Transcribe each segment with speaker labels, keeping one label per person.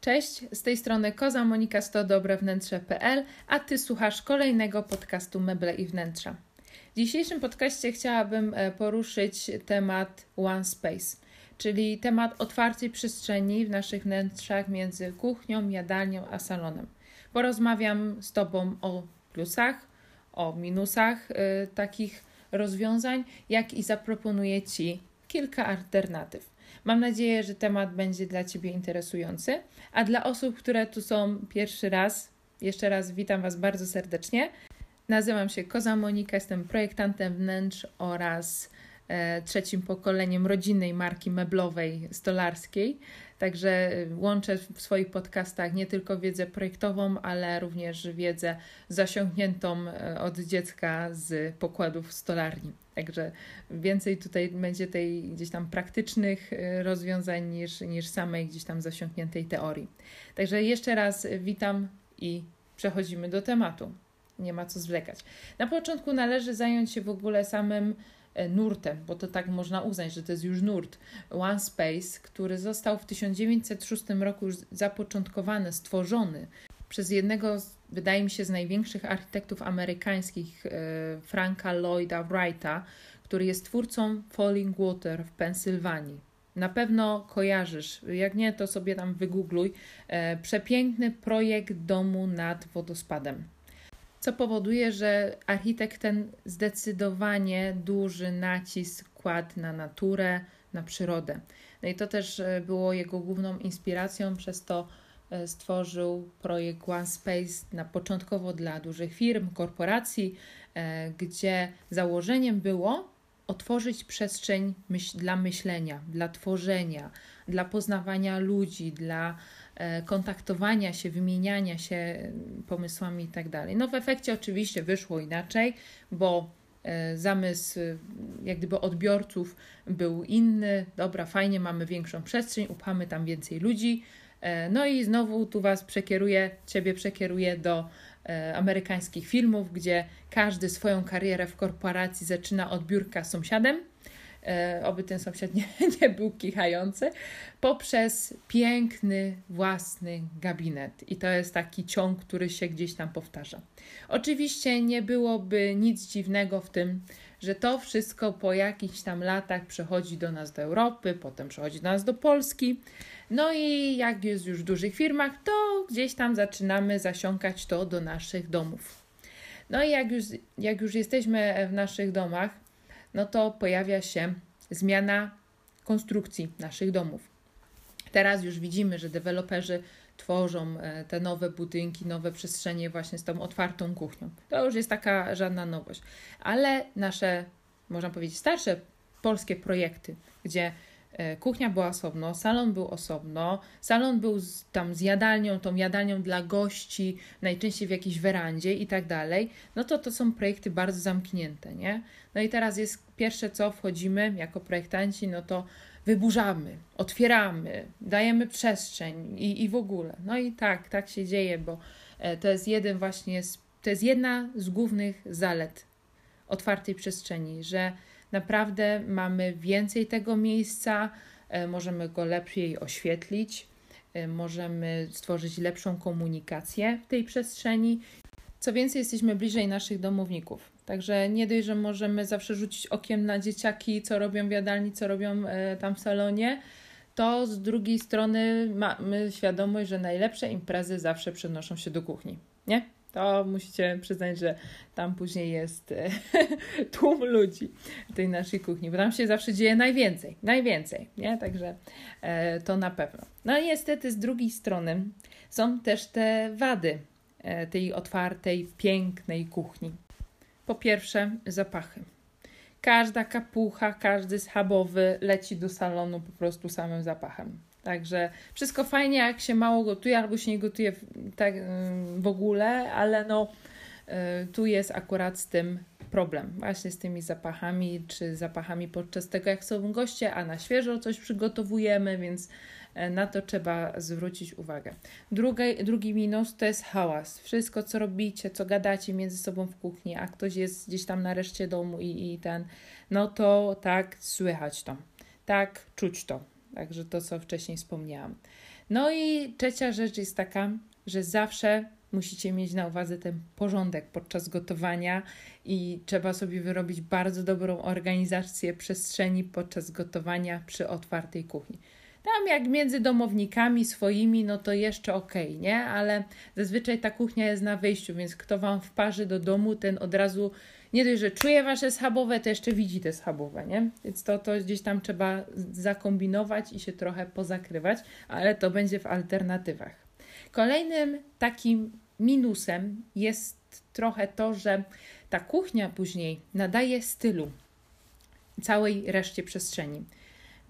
Speaker 1: Cześć, z tej strony Koza Monika 100 dobrewnętrze.pl, a Ty słuchasz kolejnego podcastu Meble i Wnętrza. W dzisiejszym podcaście chciałabym e, poruszyć temat One Space, czyli temat otwartej przestrzeni w naszych wnętrzach między kuchnią, jadalnią a salonem. Porozmawiam z Tobą o plusach, o minusach y, takich rozwiązań, jak i zaproponuję Ci kilka alternatyw. Mam nadzieję, że temat będzie dla Ciebie interesujący, a dla osób, które tu są pierwszy raz, jeszcze raz witam Was bardzo serdecznie. Nazywam się Koza Monika, jestem projektantem wnętrz oraz trzecim pokoleniem rodzinnej marki meblowej stolarskiej. Także e, łączę w swoich podcastach nie tylko wiedzę projektową, ale również wiedzę zasiągniętą e, od dziecka z pokładów stolarni. Także więcej tutaj będzie tej gdzieś tam praktycznych rozwiązań niż, niż samej gdzieś tam zasiąkniętej teorii. Także jeszcze raz witam i przechodzimy do tematu. Nie ma co zwlekać. Na początku należy zająć się w ogóle samym e, nurtem, bo to tak można uznać, że to jest już nurt One Space, który został w 1906 roku już zapoczątkowany, stworzony przez jednego, wydaje mi się, z największych architektów amerykańskich, e, Franka Lloyda Wrighta, który jest twórcą Falling Water w Pensylwanii. Na pewno kojarzysz, jak nie, to sobie tam wygoogluj. E, przepiękny projekt domu nad wodospadem. Co powoduje, że architekt ten zdecydowanie duży nacisk kładł na naturę, na przyrodę. No i to też e, było jego główną inspiracją, przez to E, stworzył projekt One Space na początkowo dla dużych firm, korporacji, e, gdzie założeniem było otworzyć przestrzeń myśl, dla myślenia, dla tworzenia, dla poznawania ludzi, dla e, kontaktowania się, wymieniania się pomysłami itd. Tak no w efekcie oczywiście wyszło inaczej, bo zamysł jak gdyby odbiorców był inny. Dobra, fajnie, mamy większą przestrzeń, upchamy tam więcej ludzi, E, no i znowu tu Was przekieruję, Ciebie przekieruję do e, amerykańskich filmów, gdzie każdy swoją karierę w korporacji zaczyna od biurka z sąsiadem, e, oby ten sąsiad nie, nie był kichający, poprzez piękny własny gabinet. I to jest taki ciąg, który się gdzieś tam powtarza. Oczywiście nie byłoby nic dziwnego w tym, że to wszystko po jakichś tam latach przechodzi do nas do Europy, potem przechodzi do nas do Polski. No i jak jest już w dużych firmach, to gdzieś tam zaczynamy zasiąkać to do naszych domów. No i jak już, jak już jesteśmy w naszych domach, no to pojawia się zmiana konstrukcji naszych domów. Teraz już widzimy, że deweloperzy tworzą e, te nowe budynki, nowe przestrzenie właśnie z tą otwartą kuchnią. To już jest taka żadna nowość. Ale nasze, można powiedzieć, starsze polskie projekty, gdzie e, kuchnia była osobno, salon był osobno, salon był z, tam z jadalnią, tą jadalnią dla gości, najczęściej w jakiejś werandzie i tak dalej, no to to są projekty bardzo zamknięte, nie? No i teraz jest pierwsze co, wchodzimy jako projektanci, no to wyburzamy, otwieramy, dajemy przestrzeń i, i w ogóle. No i tak, tak się dzieje, bo e, to jest jeden właśnie, to jest jedna z głównych zalet otwartej przestrzeni, że naprawdę mamy więcej tego miejsca, e, możemy go lepiej oświetlić, e, możemy stworzyć lepszą komunikację w tej przestrzeni. Co więcej, jesteśmy bliżej naszych domowników. Także nie dość, że możemy zawsze rzucić okiem na dzieciaki, co robią w jadalni, co robią e, tam w salonie, to z drugiej strony mamy świadomość, że najlepsze imprezy zawsze przenoszą się do kuchni, nie? To musicie przyznać, że tam później jest e, tłum ludzi tej naszej kuchni, bo tam się zawsze dzieje najwięcej, najwięcej, nie? Także e, to na pewno. No i niestety z drugiej strony są też te wady tej otwartej, pięknej kuchni. Po pierwsze, zapachy. Każda kapucha, każdy schabowy leci do salonu po prostu samym zapachem. Także wszystko fajnie, jak się mało gotuje, albo się nie gotuje tak w ogóle, ale no y, tu jest akurat z tym problem. Właśnie z tymi zapachami, czy zapachami podczas tego, jak są goście, a na świeżo coś przygotowujemy, więc na to trzeba zwrócić uwagę. Drugi, drugi minus to jest hałas. Wszystko, co robicie, co gadacie między sobą w kuchni, a ktoś jest gdzieś tam na reszcie domu i, i ten, no to tak słychać to, tak czuć to. Także to, co wcześniej wspomniałam. No i trzecia rzecz jest taka, że zawsze musicie mieć na uwadze ten porządek podczas gotowania i trzeba sobie wyrobić bardzo dobrą organizację przestrzeni podczas gotowania przy otwartej kuchni. Tam jak między domownikami swoimi, no to jeszcze okej, okay, nie? Ale zazwyczaj ta kuchnia jest na wyjściu, więc kto wam wparzy do domu, ten od razu nie dość, że czuje wasze schabowe, to jeszcze widzi te schabowe, nie? Więc to, to gdzieś tam trzeba zakombinować i się trochę pozakrywać, ale to będzie w alternatywach. Kolejnym takim minusem jest trochę to, że ta kuchnia później nadaje stylu całej reszcie przestrzeni.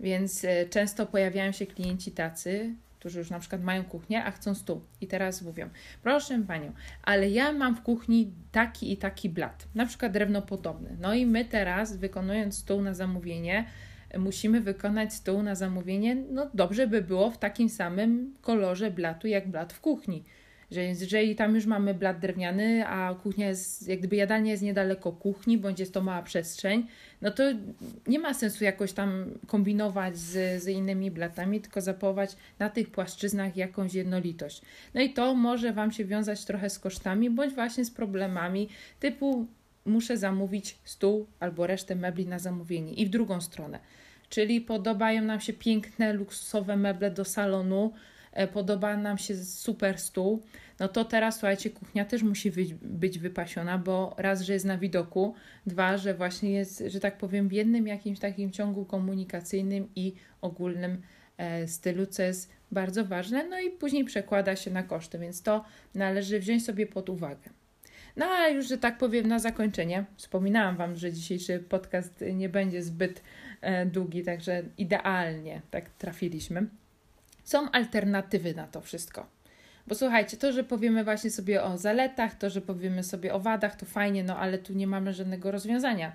Speaker 1: Więc e, często pojawiają się klienci tacy, którzy już na przykład mają kuchnię, a chcą stół. I teraz mówią, proszę panią, ale ja mam w kuchni taki i taki blat, na przykład drewno podobne. No i my teraz, wykonując stół na zamówienie, musimy wykonać stół na zamówienie. No dobrze by było w takim samym kolorze blatu jak blat w kuchni że jeżeli tam już mamy blat drewniany, a kuchnia jest, jak gdyby jadalnia jest niedaleko kuchni, bądź jest to mała przestrzeń, no to nie ma sensu jakoś tam kombinować z, z innymi blatami, tylko zapować na tych płaszczyznach jakąś jednolitość. No i to może Wam się wiązać trochę z kosztami, bądź właśnie z problemami typu muszę zamówić stół albo resztę mebli na zamówienie i w drugą stronę. Czyli podobają nam się piękne, luksusowe meble do salonu, podoba nam się super stół, no to teraz słuchajcie, kuchnia też musi być, być wypasiona, bo raz, że jest na widoku, dwa, że właśnie jest, że tak powiem, w jednym jakimś takim ciągu komunikacyjnym i ogólnym e, stylu, co jest bardzo ważne, no i później przekłada się na koszty, więc to należy wziąć sobie pod uwagę. No a już, że tak powiem, na zakończenie, wspominałam Wam, że dzisiejszy podcast nie będzie zbyt e, długi, także idealnie tak trafiliśmy są alternatywy na to wszystko. Bo słuchajcie, to, że powiemy właśnie sobie o zaletach, to, że powiemy sobie o wadach, to fajnie, no ale tu nie mamy żadnego rozwiązania.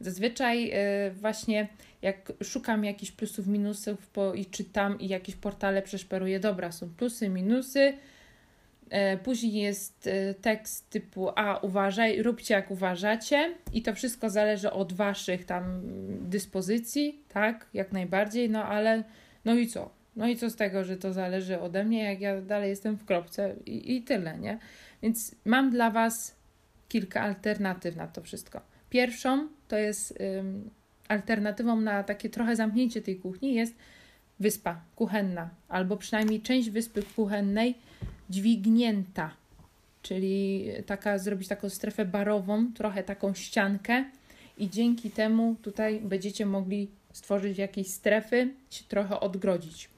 Speaker 1: Zazwyczaj yy, właśnie jak szukam jakichś plusów, minusów po, i czytam i jakieś portale przeszperuję, dobra, są plusy, minusy, yy, później jest yy, tekst typu a uważaj, róbcie jak uważacie i to wszystko zależy od waszych tam dyspozycji, tak, jak najbardziej, no ale no i co? No i co z tego, że to zależy ode mnie, jak ja dalej jestem w kropce i, i tyle, nie? Więc mam dla Was kilka alternatyw na to wszystko. Pierwszą to jest ym, alternatywą na takie trochę zamknięcie tej kuchni jest wyspa kuchenna, albo przynajmniej część wyspy kuchennej dźwignięta, czyli taka zrobić taką strefę barową, trochę taką ściankę i dzięki temu tutaj będziecie mogli stworzyć jakieś strefy, się trochę odgrodzić.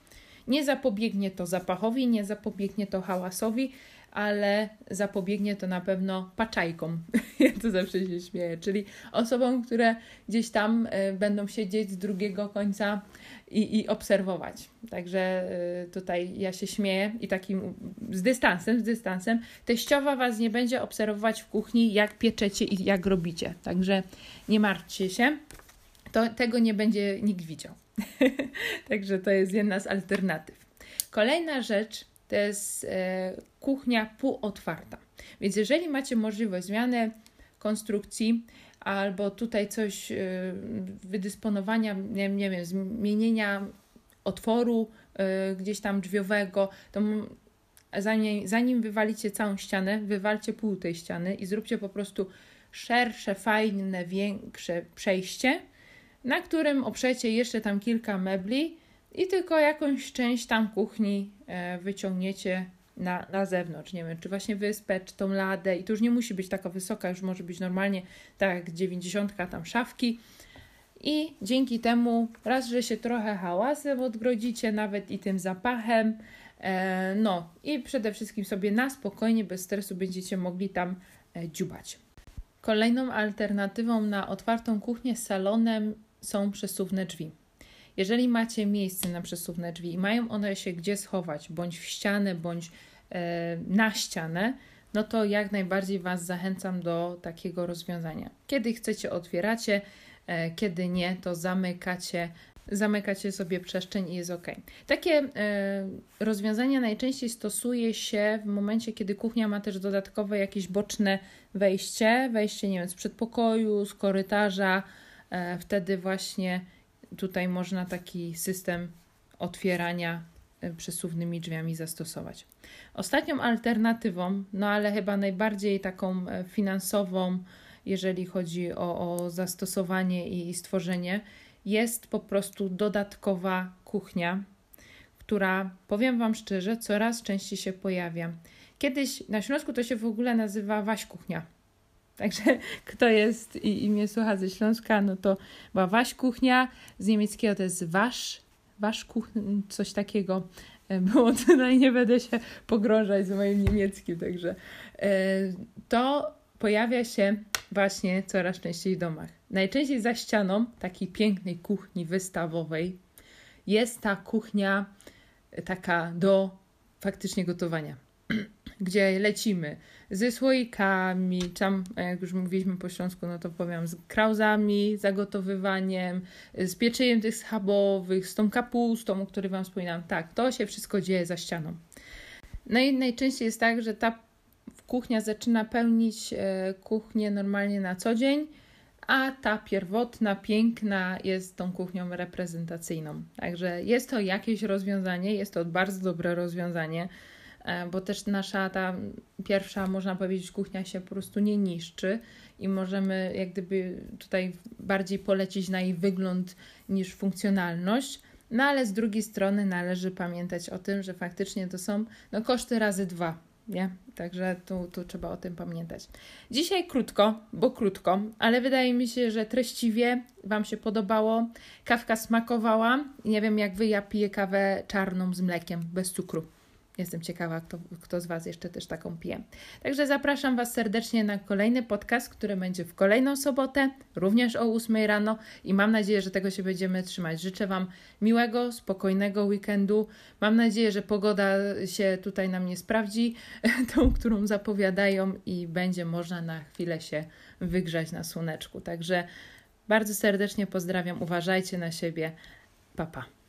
Speaker 1: Nie zapobiegnie to zapachowi, nie zapobiegnie to hałasowi, ale zapobiegnie to na pewno paczajkom. ja to zawsze się śmieję, czyli osobom, które gdzieś tam y, będą siedzieć z drugiego końca i, i obserwować. Także y, tutaj ja się śmieję i takim z dystansem, z dystansem. Teściowa Was nie będzie obserwować w kuchni, jak pieczecie i jak robicie. Także nie martwcie się, to, tego nie będzie nikt widział. Także to jest jedna z alternatyw. Kolejna rzecz to jest e, kuchnia półotwarta. Więc jeżeli macie możliwość zmiany konstrukcji albo tutaj coś e, wydysponowania, nie, nie wiem, zmienienia otworu e, gdzieś tam drzwiowego, to zanim, zanim wywalicie całą ścianę, wywalcie pół tej ściany i zróbcie po prostu szersze, fajne, większe przejście na którym oprzecie jeszcze tam kilka mebli i tylko jakąś część tam kuchni e, wyciągniecie na, na zewnątrz. Nie wiem, czy właśnie wyspę, czy tą ladę i to już nie musi być taka wysoka, już może być normalnie tak jak 90 tam szafki. I dzięki temu raz, że się trochę hałasem odgrodzicie, nawet i tym zapachem, e, no i przede wszystkim sobie na spokojnie, bez stresu będziecie mogli tam e, dziubać. Kolejną alternatywą na otwartą kuchnię z salonem są przesuwne drzwi. Jeżeli macie miejsce na przesuwne drzwi i mają one się gdzie schować, bądź w ścianę, bądź e, na ścianę, no to jak najbardziej Was zachęcam do takiego rozwiązania. Kiedy chcecie, otwieracie, e, kiedy nie, to zamykacie, zamykacie sobie przestrzeń i jest ok. Takie e, rozwiązania najczęściej stosuje się w momencie, kiedy kuchnia ma też dodatkowe jakieś boczne wejście, wejście, nie wiem, z przedpokoju, z korytarza, wtedy właśnie tutaj można taki system otwierania e, przesuwnymi drzwiami zastosować. Ostatnią alternatywą, no ale chyba najbardziej taką e, finansową, jeżeli chodzi o, o zastosowanie i stworzenie, jest po prostu dodatkowa kuchnia, która, powiem Wam szczerze, coraz częściej się pojawia. Kiedyś na Śląsku to się w ogóle nazywa Waś Kuchnia. Także kto jest i, i mnie słucha ze Śląska, no to była Waś Kuchnia, z niemieckiego to jest Wasz, Wasz Kuchnia, coś takiego e, było tutaj, nie będę się pogrążać z moim niemieckim, także e, to pojawia się właśnie coraz częściej w domach. Najczęściej za ścianą takiej pięknej kuchni wystawowej jest ta kuchnia taka do faktycznie gotowania, gdzie lecimy ze słoikami, tam, jak już mówiliśmy po śląsku, no to powiem, z krauzami, zagotowywaniem, z pieczeniem tych schabowych, z tą kapustą, o której Wam wspominałam. Tak, to się wszystko dzieje za ścianą. No i najczęściej jest tak, że ta kuchnia zaczyna pełnić e, kuchnię normalnie na co dzień, a ta pierwotna, piękna jest tą kuchnią reprezentacyjną. Także jest to jakieś rozwiązanie, jest to bardzo dobre rozwiązanie, bo też nasza ta pierwsza, można powiedzieć, kuchnia się po prostu nie niszczy i możemy jak gdyby tutaj bardziej polecić na jej wygląd niż funkcjonalność. No ale z drugiej strony należy pamiętać o tym, że faktycznie to są no, koszty razy dwa nie? Także tu, tu trzeba o tym pamiętać. Dzisiaj krótko, bo krótko, ale wydaje mi się, że treściwie Wam się podobało. Kawka smakowała. Nie wiem jak Wy, ja piję kawę czarną z mlekiem, bez cukru. Jestem ciekawa, kto, kto z Was jeszcze też taką pije. Także zapraszam Was serdecznie na kolejny podcast, który będzie w kolejną sobotę, również o 8 rano i mam nadzieję, że tego się będziemy trzymać. Życzę Wam miłego, spokojnego weekendu. Mam nadzieję, że pogoda się tutaj nam nie sprawdzi, tą, którą zapowiadają i będzie można na chwilę się wygrzać na słoneczku. Także bardzo serdecznie pozdrawiam, uważajcie na siebie. Pa, pa.